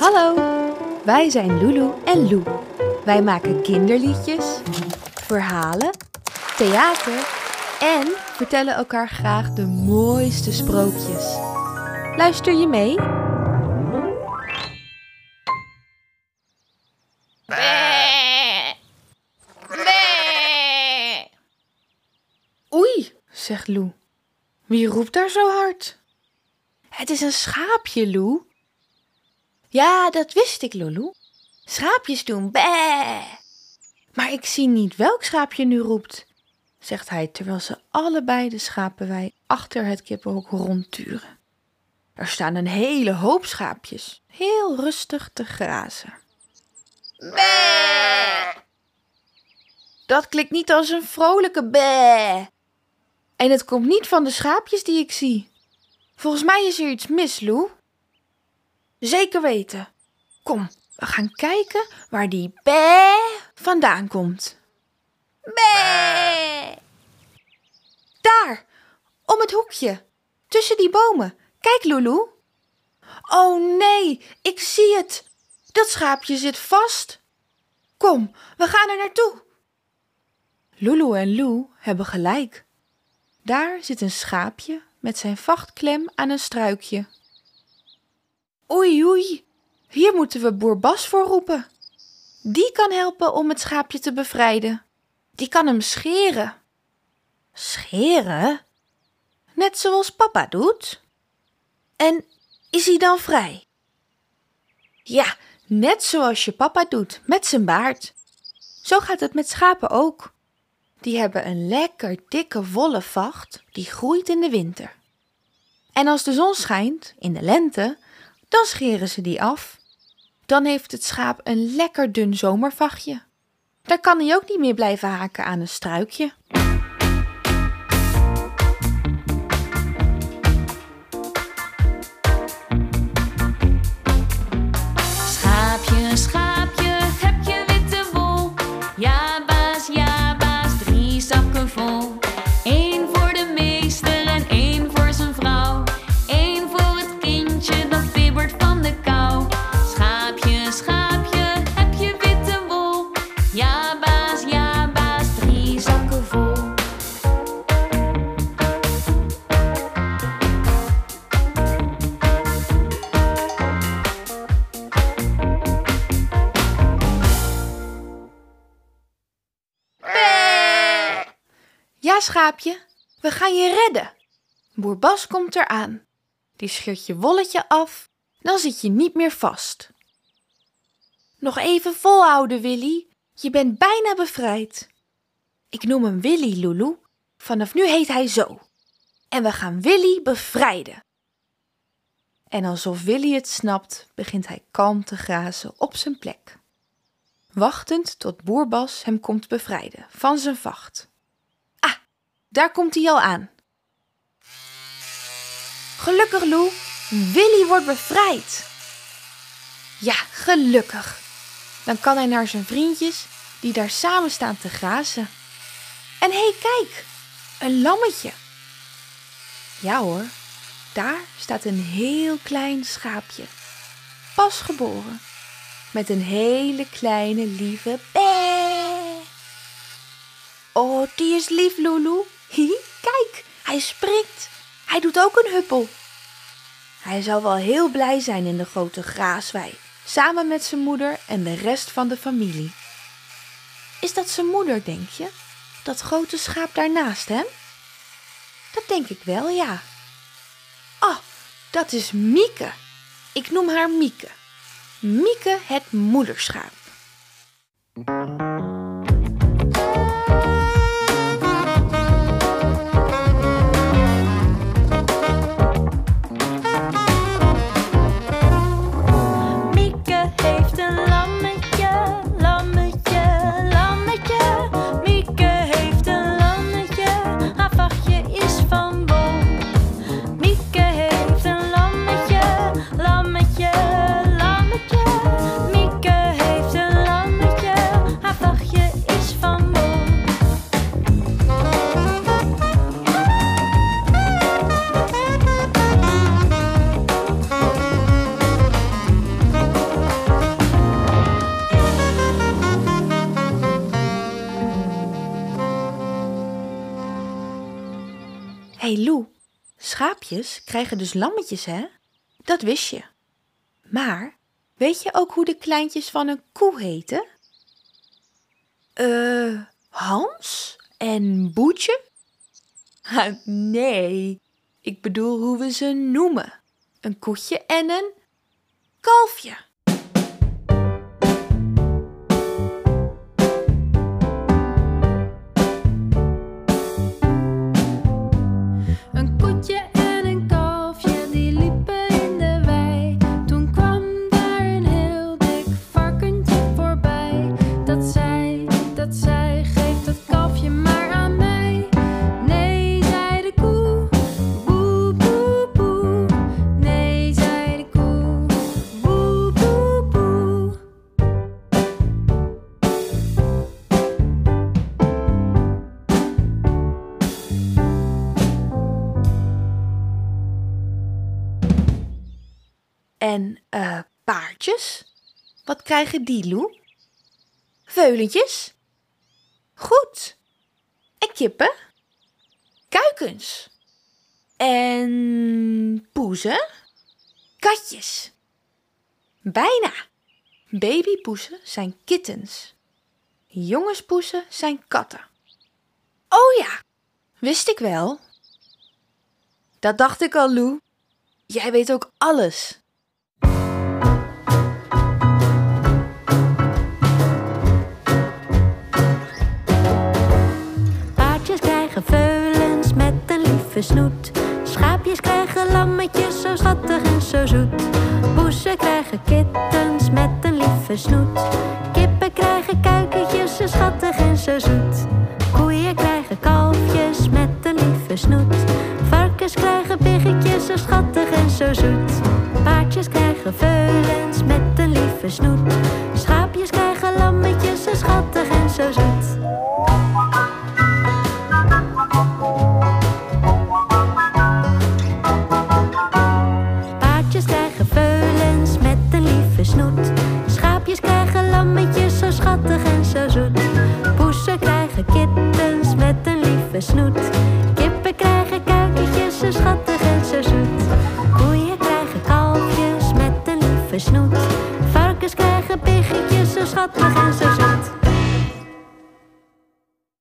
Hallo, wij zijn Lulu en Lou. Wij maken kinderliedjes, verhalen, theater en vertellen elkaar graag de mooiste sprookjes. Luister je mee? Oei, zegt Lou. Wie roept daar zo hard? Het is een schaapje, Lou. Ja, dat wist ik, Lulu. Schaapjes doen bé. Maar ik zie niet welk schaapje nu roept, zegt hij terwijl ze allebei de schapenwei achter het kippenhok rondturen. Er staan een hele hoop schaapjes, heel rustig te grazen. Bé! Dat klinkt niet als een vrolijke bé. En het komt niet van de schaapjes die ik zie. Volgens mij is er iets mis, Lou. Zeker weten. Kom, we gaan kijken waar die bé vandaan komt. Bé! Daar, om het hoekje, tussen die bomen. Kijk, Lulu. Oh nee, ik zie het. Dat schaapje zit vast. Kom, we gaan er naartoe. Lulu en Lou hebben gelijk. Daar zit een schaapje met zijn vachtklem aan een struikje. Oei, oei, hier moeten we boer Bas voor roepen. Die kan helpen om het schaapje te bevrijden. Die kan hem scheren. Scheren? Net zoals papa doet. En is hij dan vrij? Ja, net zoals je papa doet, met zijn baard. Zo gaat het met schapen ook. Die hebben een lekker dikke wollen vacht die groeit in de winter. En als de zon schijnt, in de lente, dan scheren ze die af. Dan heeft het schaap een lekker dun zomervachtje. Daar kan hij ook niet meer blijven haken aan een struikje. Schaapje, we gaan je redden. Boer Bas komt eraan. Die scheurt je wolletje af, dan zit je niet meer vast. Nog even volhouden, Willy. Je bent bijna bevrijd. Ik noem hem Willy, Lulu. Vanaf nu heet hij zo. En we gaan Willy bevrijden. En alsof Willy het snapt, begint hij kalm te grazen op zijn plek. Wachtend tot boer Bas hem komt bevrijden van zijn vacht. Daar komt hij al aan. Gelukkig, Lou. Willy wordt bevrijd. Ja, gelukkig. Dan kan hij naar zijn vriendjes die daar samen staan te grazen. En hé, hey, kijk, een lammetje. Ja hoor, daar staat een heel klein schaapje. Pas geboren. Met een hele kleine lieve bé. Oh, die is lief, Lulu. Hihi, kijk, hij springt. Hij doet ook een huppel. Hij zal wel heel blij zijn in de grote graaswei, samen met zijn moeder en de rest van de familie. Is dat zijn moeder, denk je? Dat grote schaap daarnaast hem? Dat denk ik wel, ja. Ah, dat is Mieke. Ik noem haar Mieke. Mieke het moederschaap. Hey Lou, schaapjes krijgen dus lammetjes, hè? Dat wist je. Maar weet je ook hoe de kleintjes van een koe heten? Eh, Hans en Boetje? Ah, nee, ik bedoel hoe we ze noemen. Een koetje en een kalfje. En eh paardjes? Wat krijgen die, Lou? Veulentjes? Goed. En kippen? Kuikens? En poezen? Katjes? Bijna. Babypoezen zijn kittens. Jongenspoezen zijn katten. Oh ja, wist ik wel. Dat dacht ik al, Lou. Jij weet ook alles. Krijgen veulens met een lieve snoet. Schaapjes krijgen lammetjes zo schattig en zo zoet. Poesen krijgen kittens met een lieve snoet. Kippen krijgen kuikentjes zo schattig en zo zoet. Koeien krijgen kalfjes met een lieve snoet. Varkens krijgen biggetjes zo schattig en zo zoet. Paardjes krijgen veulens met een lieve snoet. Schaapjes krijgen lammetjes zo schattig en zo zoet. Snoet. Kippen krijgen kuikentjes zo schattig en zo zoet. Koeien krijgen kalfjes met een lieve snoet. Varkens krijgen biggetjes zo schattig en zo zoet.